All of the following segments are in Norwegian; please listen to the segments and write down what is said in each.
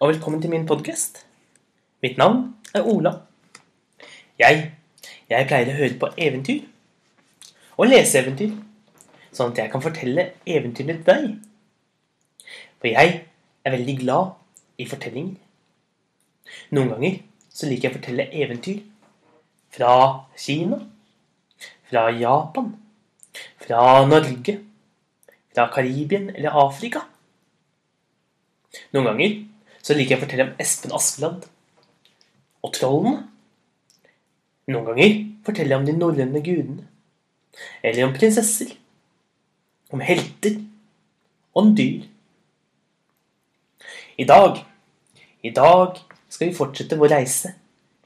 og velkommen til min podkast. Mitt navn er Ola. Jeg, jeg pleier å høre på eventyr. Og lese eventyr. Sånn at jeg kan fortelle eventyrene til deg. For jeg er veldig glad i fortellinger. Noen ganger så liker jeg å fortelle eventyr fra Kina, fra Japan, fra Norge, fra Karibien eller Afrika. Noen ganger så liker jeg å fortelle om Espen Askeland og trollene. Noen ganger forteller jeg om de norrøne gudene. Eller om prinsesser. Om helter. Og om dyr. I dag I dag skal vi fortsette vår reise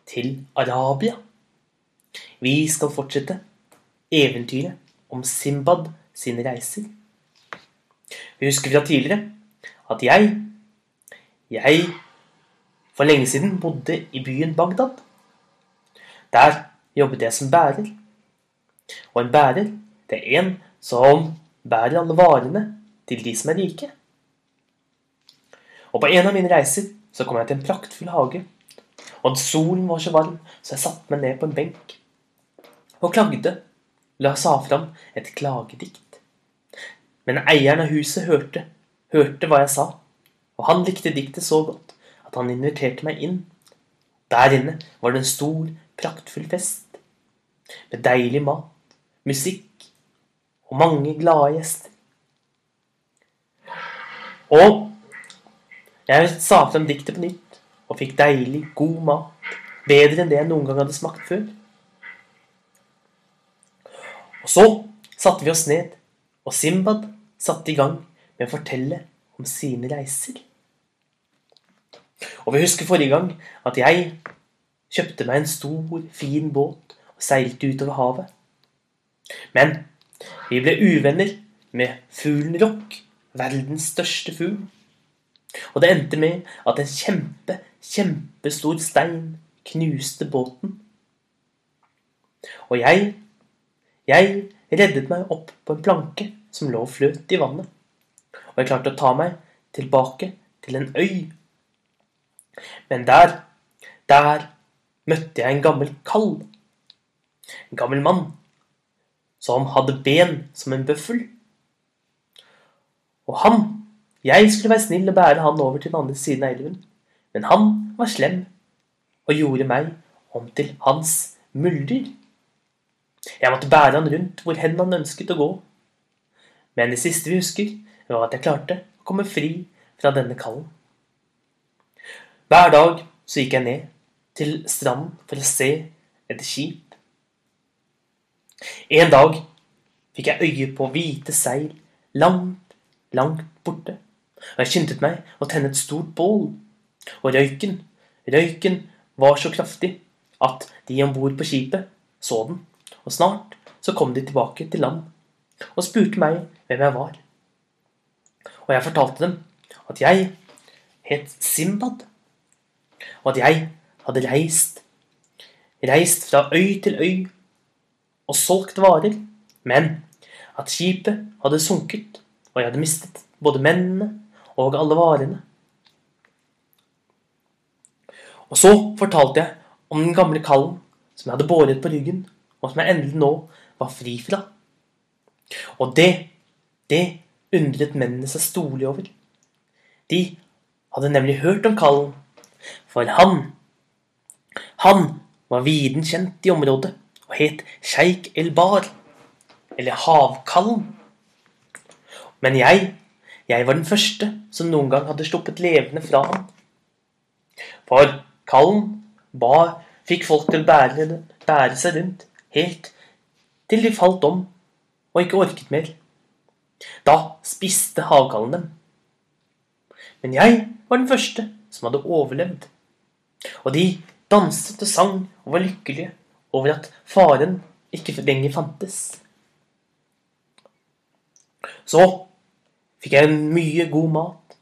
til Arabia. Vi skal fortsette eventyret om Simbad sine reiser. Vi husker fra tidligere at jeg jeg for lenge siden bodde i byen Bagdad. Der jobbet jeg som bærer. Og en bærer, det er en som bærer alle varene til de som er rike. Og på en av mine reiser så kom jeg til en praktfull hage. Og solen var så varm, så jeg satte meg ned på en benk og klagde. La sa fram et klagedikt. Men eieren av huset hørte, hørte hva jeg sa. Og han likte diktet så godt at han inviterte meg inn. Der inne var det en stor, praktfull fest. Med deilig mat, musikk og mange glade gjester. Og jeg sa frem diktet på nytt og fikk deilig, god mat. Bedre enn det jeg noen gang hadde smakt før. Og så satte vi oss ned, og Simbad satte i gang med å fortelle om sine reiser. Og vi husker forrige gang at jeg kjøpte meg en stor, fin båt og seilte utover havet. Men vi ble uvenner med fuglen Rock, verdens største fugl. Og det endte med at en kjempe, kjempestor stein knuste båten. Og jeg, jeg reddet meg opp på en planke som lå og fløt i vannet og jeg klarte å ta meg tilbake til en øy. Men der, der møtte jeg en gammel kall. En gammel mann som hadde ben som en bøffel. Og han Jeg skulle være snill og bære han over til den andre siden av elven, men han var slem og gjorde meg om til hans muldyr. Jeg måtte bære han rundt hvor hen han ønsket å gå. Men det siste vi husker, var at jeg klarte å komme fri fra denne kallen. Hver dag så gikk jeg ned til stranden for å se etter skip. En dag fikk jeg øye på hvite seil langt, langt borte. Og jeg skyndte meg å tenne et stort bål. Og røyken, røyken var så kraftig at de om bord på skipet så den. Og snart så kom de tilbake til land og spurte meg hvem jeg var. Og jeg fortalte dem at jeg het Simbad, og at jeg hadde reist reist fra øy til øy og solgt varer, men at skipet hadde sunket, og jeg hadde mistet både mennene og alle varene. Og så fortalte jeg om den gamle kallen som jeg hadde båret på ryggen, og som jeg endelig nå var fri fra. Og det, det undret mennene seg storlig over. De hadde nemlig hørt om kallen, for han Han var viden kjent i området og het Sjeik el-Bar, eller Havkallen. Men jeg, jeg var den første som noen gang hadde sluppet levende fra ham. For kallen bar, fikk folk til å bære, bære seg rundt helt til de falt om og ikke orket mer. Da spiste havkallen dem. Men jeg var den første som hadde overlevd. Og de danset og sang og var lykkelige over at faren ikke lenger fantes. Så fikk jeg mye god mat,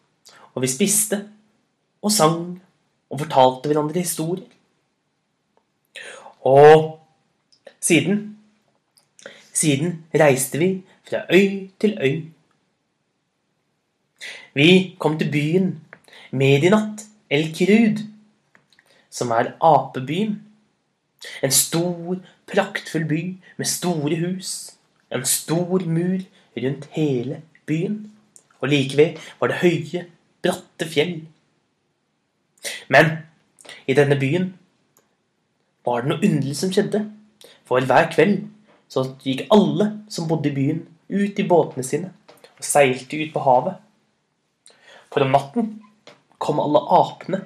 og vi spiste og sang og fortalte hverandre historier. Og siden Siden reiste vi fra øy til øy. Vi kom til byen med i natt El Kirud, som er apebyen. En stor, praktfull by med store hus. En stor mur rundt hele byen. Og like ved var det høye, bratte fjell. Men i denne byen var det noe underlig som skjedde. For hver kveld så gikk alle som bodde i byen, ut i båtene sine og seilte ut på havet. For om natten kom alle apene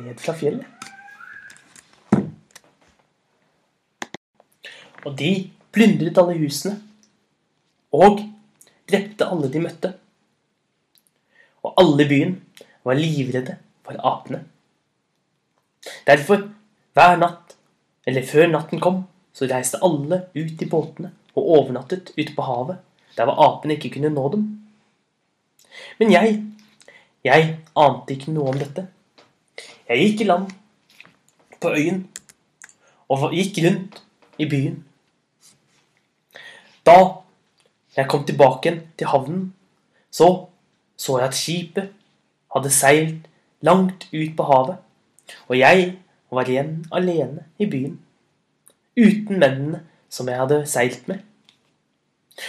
ned fra fjellet. Og de plyndret alle husene og drepte alle de møtte. Og alle i byen var livredde for apene. Derfor, hver natt, eller før natten kom, så reiste alle ut i båtene og overnattet ute på havet, der hvor apene ikke kunne nå dem. Men jeg, jeg ante ikke noe om dette. Jeg gikk i land på øyen og gikk rundt i byen. Da jeg kom tilbake igjen til havnen, så så jeg at skipet hadde seilt langt ut på havet, og jeg var igjen alene i byen, uten mennene som jeg hadde seilt med.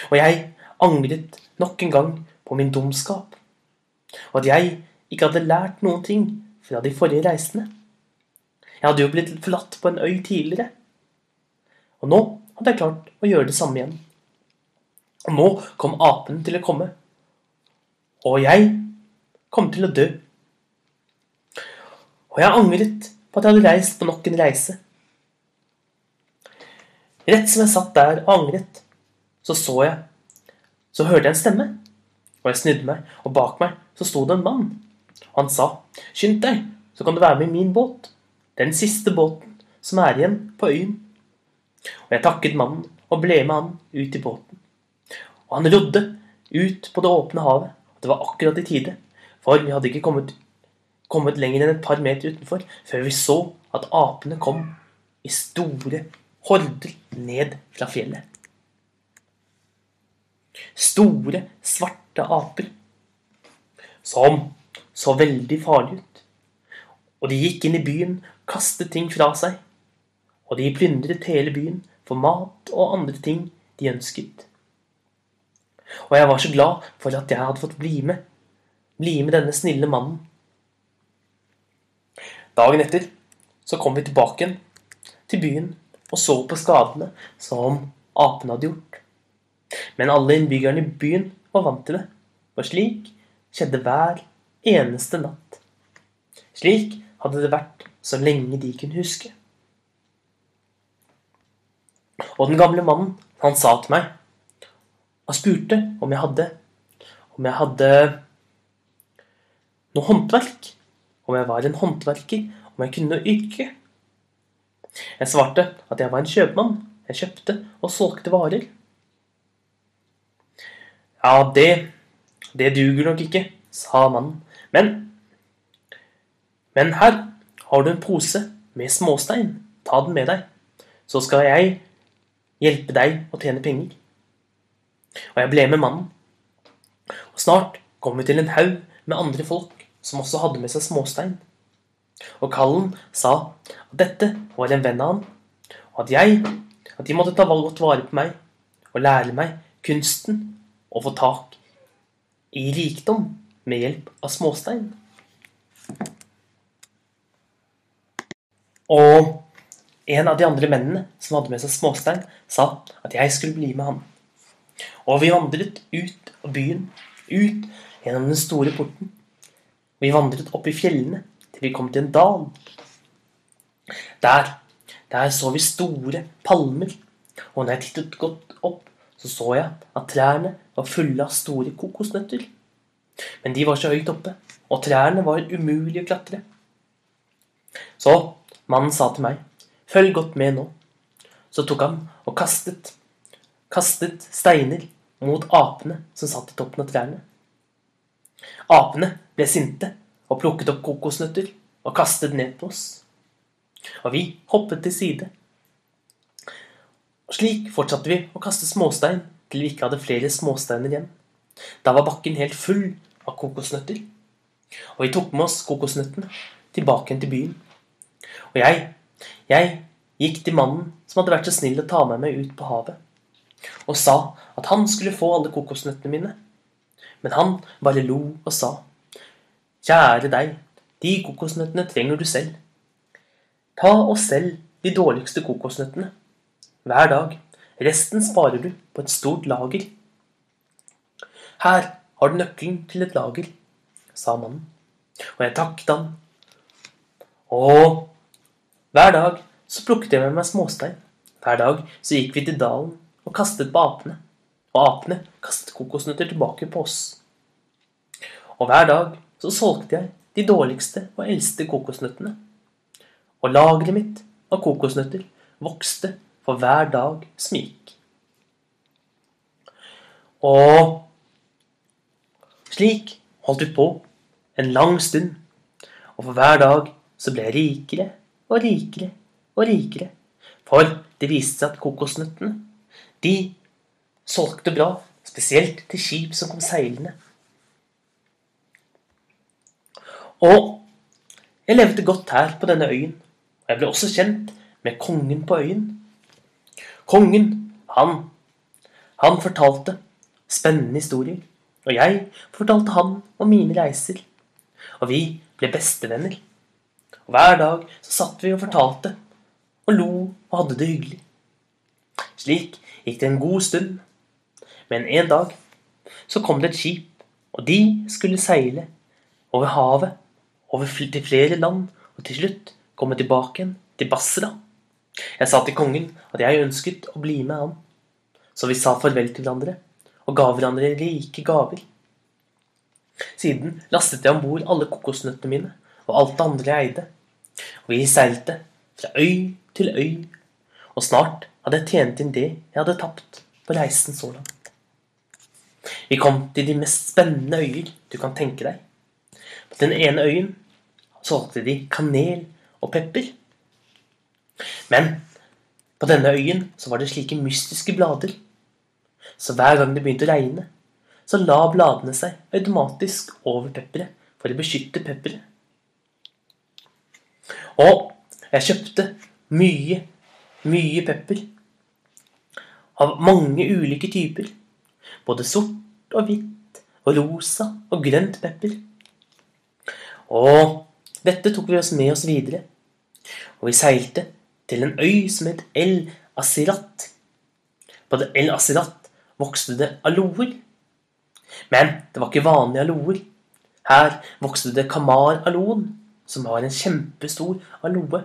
Og jeg angret nok en gang på min dumskap, og at jeg ikke hadde lært noen ting fra de forrige reisende. Jeg hadde jo blitt forlatt på en øy tidligere, og nå hadde jeg klart å gjøre det samme igjen. Og nå kom apen til å komme, og jeg kom til å dø. Og jeg angret på at jeg hadde reist på nok en reise. Rett som jeg satt der og angret, så så jeg Så hørte jeg en stemme. Og jeg snudde meg, og bak meg så sto det en mann. Og han sa, 'Skynd deg, så kan du være med i min båt.' Den siste båten som er igjen på øyen. Og jeg takket mannen og ble med han ut i båten. Og han rodde ut på det åpne havet. Det var akkurat i tide, for vi hadde ikke kommet, kommet lenger enn et par meter utenfor før vi så at apene kom i store horder ned fra fjellet. Store, svarte aper. Som så veldig farlig ut. Og de gikk inn i byen, kastet ting fra seg. Og de plyndret hele byen for mat og andre ting de ønsket. Og jeg var så glad for at jeg hadde fått bli med. Bli med denne snille mannen. Dagen etter så kom vi tilbake igjen til byen og så på skadene som apene hadde gjort. Men alle innbyggerne i byen var vant til det, for slik skjedde hver eneste natt. Slik hadde det vært så lenge de kunne huske. Og den gamle mannen, han sa til meg Han spurte om jeg hadde Om jeg hadde noe håndverk. Om jeg var en håndverker. Om jeg kunne noe yrke. Jeg svarte at jeg var en kjøpmann. Jeg kjøpte og solgte varer. Ja, det Det duger nok ikke, sa mannen. Men Men her har du en pose med småstein. Ta den med deg. Så skal jeg hjelpe deg å tjene penger. Og jeg ble med mannen. Og snart kom vi til en haug med andre folk som også hadde med seg småstein. Og kallen sa at dette var en venn av ham, og at jeg at de måtte ta godt vare på meg og lære meg kunsten å få tak i rikdom med hjelp av småstein. Og en av de andre mennene som hadde med seg småstein, sa at jeg skulle bli med ham. Og vi vandret ut av byen, ut gjennom den store porten. Vi vandret opp i fjellene til vi kom til en dal. Der, der så vi store palmer, og når jeg tittet godt så så jeg at trærne var fulle av store kokosnøtter. Men de var så høyt oppe, og trærne var umulig å klatre. Så mannen sa til meg, følg godt med nå. Så tok han og kastet, kastet steiner mot apene som satt i toppen av trærne. Apene ble sinte og plukket opp kokosnøtter og kastet ned på oss. Og vi hoppet til side. Og slik fortsatte vi å kaste småstein til vi ikke hadde flere småsteiner igjen. Da var bakken helt full av kokosnøtter. Og vi tok med oss kokosnøttene tilbake igjen til byen. Og jeg, jeg gikk til mannen som hadde vært så snill å ta med meg ut på havet, og sa at han skulle få alle kokosnøttene mine. Men han bare lo og sa, kjære deg, de kokosnøttene trenger du selv. Ta oss selv de dårligste kokosnøttene hver dag. Resten sparer du på et stort lager. Her har du nøkkelen til et lager, sa mannen, og jeg takket han. Og hver dag så plukket jeg med meg småstein. Hver dag så gikk vi til dalen og kastet på apene, og apene kastet kokosnøtter tilbake på oss. Og hver dag så solgte jeg de dårligste og eldste kokosnøttene. Og lageret mitt av kokosnøtter vokste for hver dag smik. Og slik holdt vi på en lang stund, og for hver dag så ble jeg rikere og rikere og rikere. For det viste seg at kokosnøttene, de solgte bra, spesielt til skip som kom seilende. Og jeg levde godt her på denne øyen, og jeg ble også kjent med kongen på øyen. Kongen, han, han fortalte spennende historier, og jeg fortalte han om mine reiser. Og vi ble bestevenner. Og hver dag så satt vi og fortalte, og lo og hadde det hyggelig. Slik gikk det en god stund, men en dag så kom det et skip, og de skulle seile over havet over til flere land, og til slutt komme tilbake igjen til Basra. Jeg sa til kongen at jeg ønsket å bli med han. Så vi sa farvel til hverandre og ga hverandre rike gaver. Siden lastet jeg om bord alle kokosnøttene mine og alt det andre jeg eide. Og vi seilte fra øy til øy, og snart hadde jeg tjent inn det jeg hadde tapt på reisen så langt. Vi kom til de mest spennende øyer du kan tenke deg. På den ene øyen solgte de kanel og pepper. Men på denne øyen så var det slike mystiske blader. Så hver gang det begynte å regne, så la bladene seg automatisk over pepperet for å beskytte pepperet. Og jeg kjøpte mye, mye pepper. Av mange ulike typer. Både sort og hvitt og rosa og grønt pepper. Og dette tok vi oss med oss videre. Og vi seilte til en øy som het El Asirat. På det El Asirat vokste det aloer. Men det var ikke vanlige aloer. Her vokste det kamar-aloen, som var en kjempestor aloe,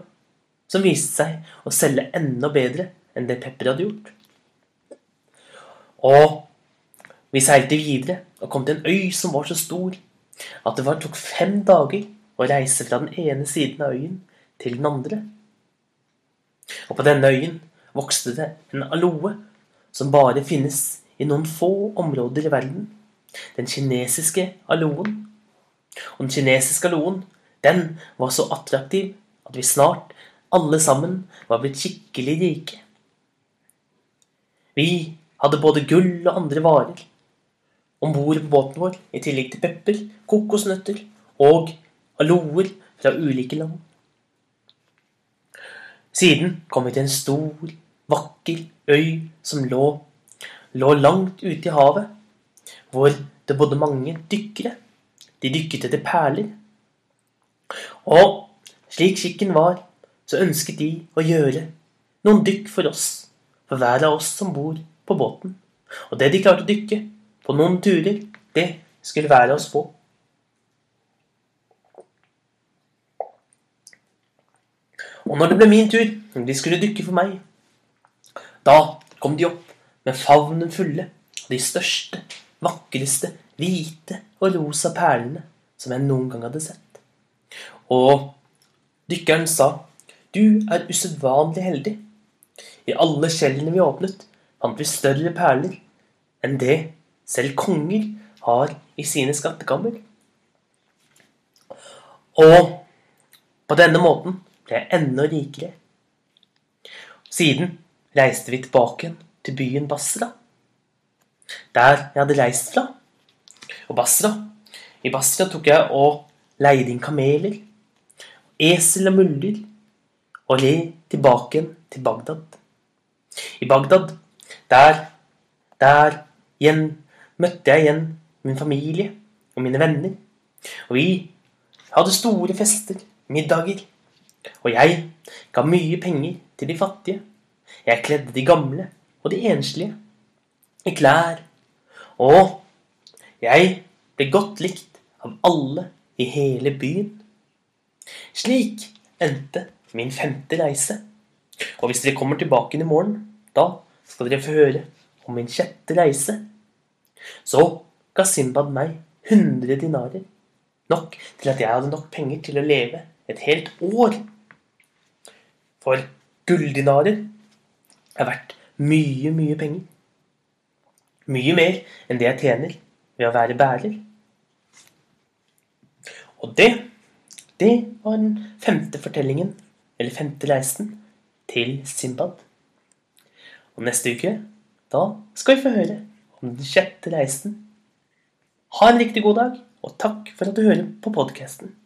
som viste seg å selge enda bedre enn det Pepper hadde gjort. Og vi seilte videre og kom til en øy som var så stor at det var, tok fem dager å reise fra den ene siden av øyen til den andre. Og på denne øyen vokste det en aloe som bare finnes i noen få områder i verden. Den kinesiske aloen. Og den kinesiske aloen, den var så attraktiv at vi snart alle sammen var blitt skikkelig rike. Vi hadde både gull og andre varer om bord på båten vår, i tillegg til pepper, kokosnøtter og aloer fra ulike land. Siden kom vi til en stor, vakker øy som lå, lå langt ute i havet, hvor det bodde mange dykkere. De dykket etter perler. Og slik skikken var, så ønsket de å gjøre noen dykk for oss, for hver av oss som bor på båten. Og det de klarte å dykke på noen turer, det skulle være oss få. Og når det ble min tur, de skulle dykke for meg, da kom de opp med favnen fulle av de største, vakreste, hvite og rosa perlene som jeg noen gang hadde sett. Og dykkeren sa, du er usedvanlig heldig. I alle skjellene vi åpnet, fant vi større perler enn det selv konger har i sine skattekammer. Og på denne måten ble jeg enda rikere. Siden reiste vi tilbake til byen Basra, der jeg hadde reist fra. Og Basra, i Basra tok jeg og leide inn kameler. esel og muldyr og red tilbake til Bagdad. I Bagdad, der, der igjen møtte jeg igjen min familie og mine venner. Og vi hadde store fester, middager. Og jeg ga mye penger til de fattige. Jeg kledde de gamle og de enslige i klær. Og jeg ble godt likt av alle i hele byen. Slik endte min femte reise. Og hvis dere kommer tilbake i morgen, da skal dere få høre om min sjette reise. Så ga Simbad meg 100 dinarer. Nok til at jeg hadde nok penger til å leve et helt år. For gulldinarer er verdt mye, mye penger. Mye mer enn det jeg tjener ved å være bærer. Og det, det var den femte fortellingen, eller femte reisen, til Simbad. Og neste uke, da skal vi få høre om den sjette reisen. Ha en riktig god dag, og takk for at du hører på podkasten.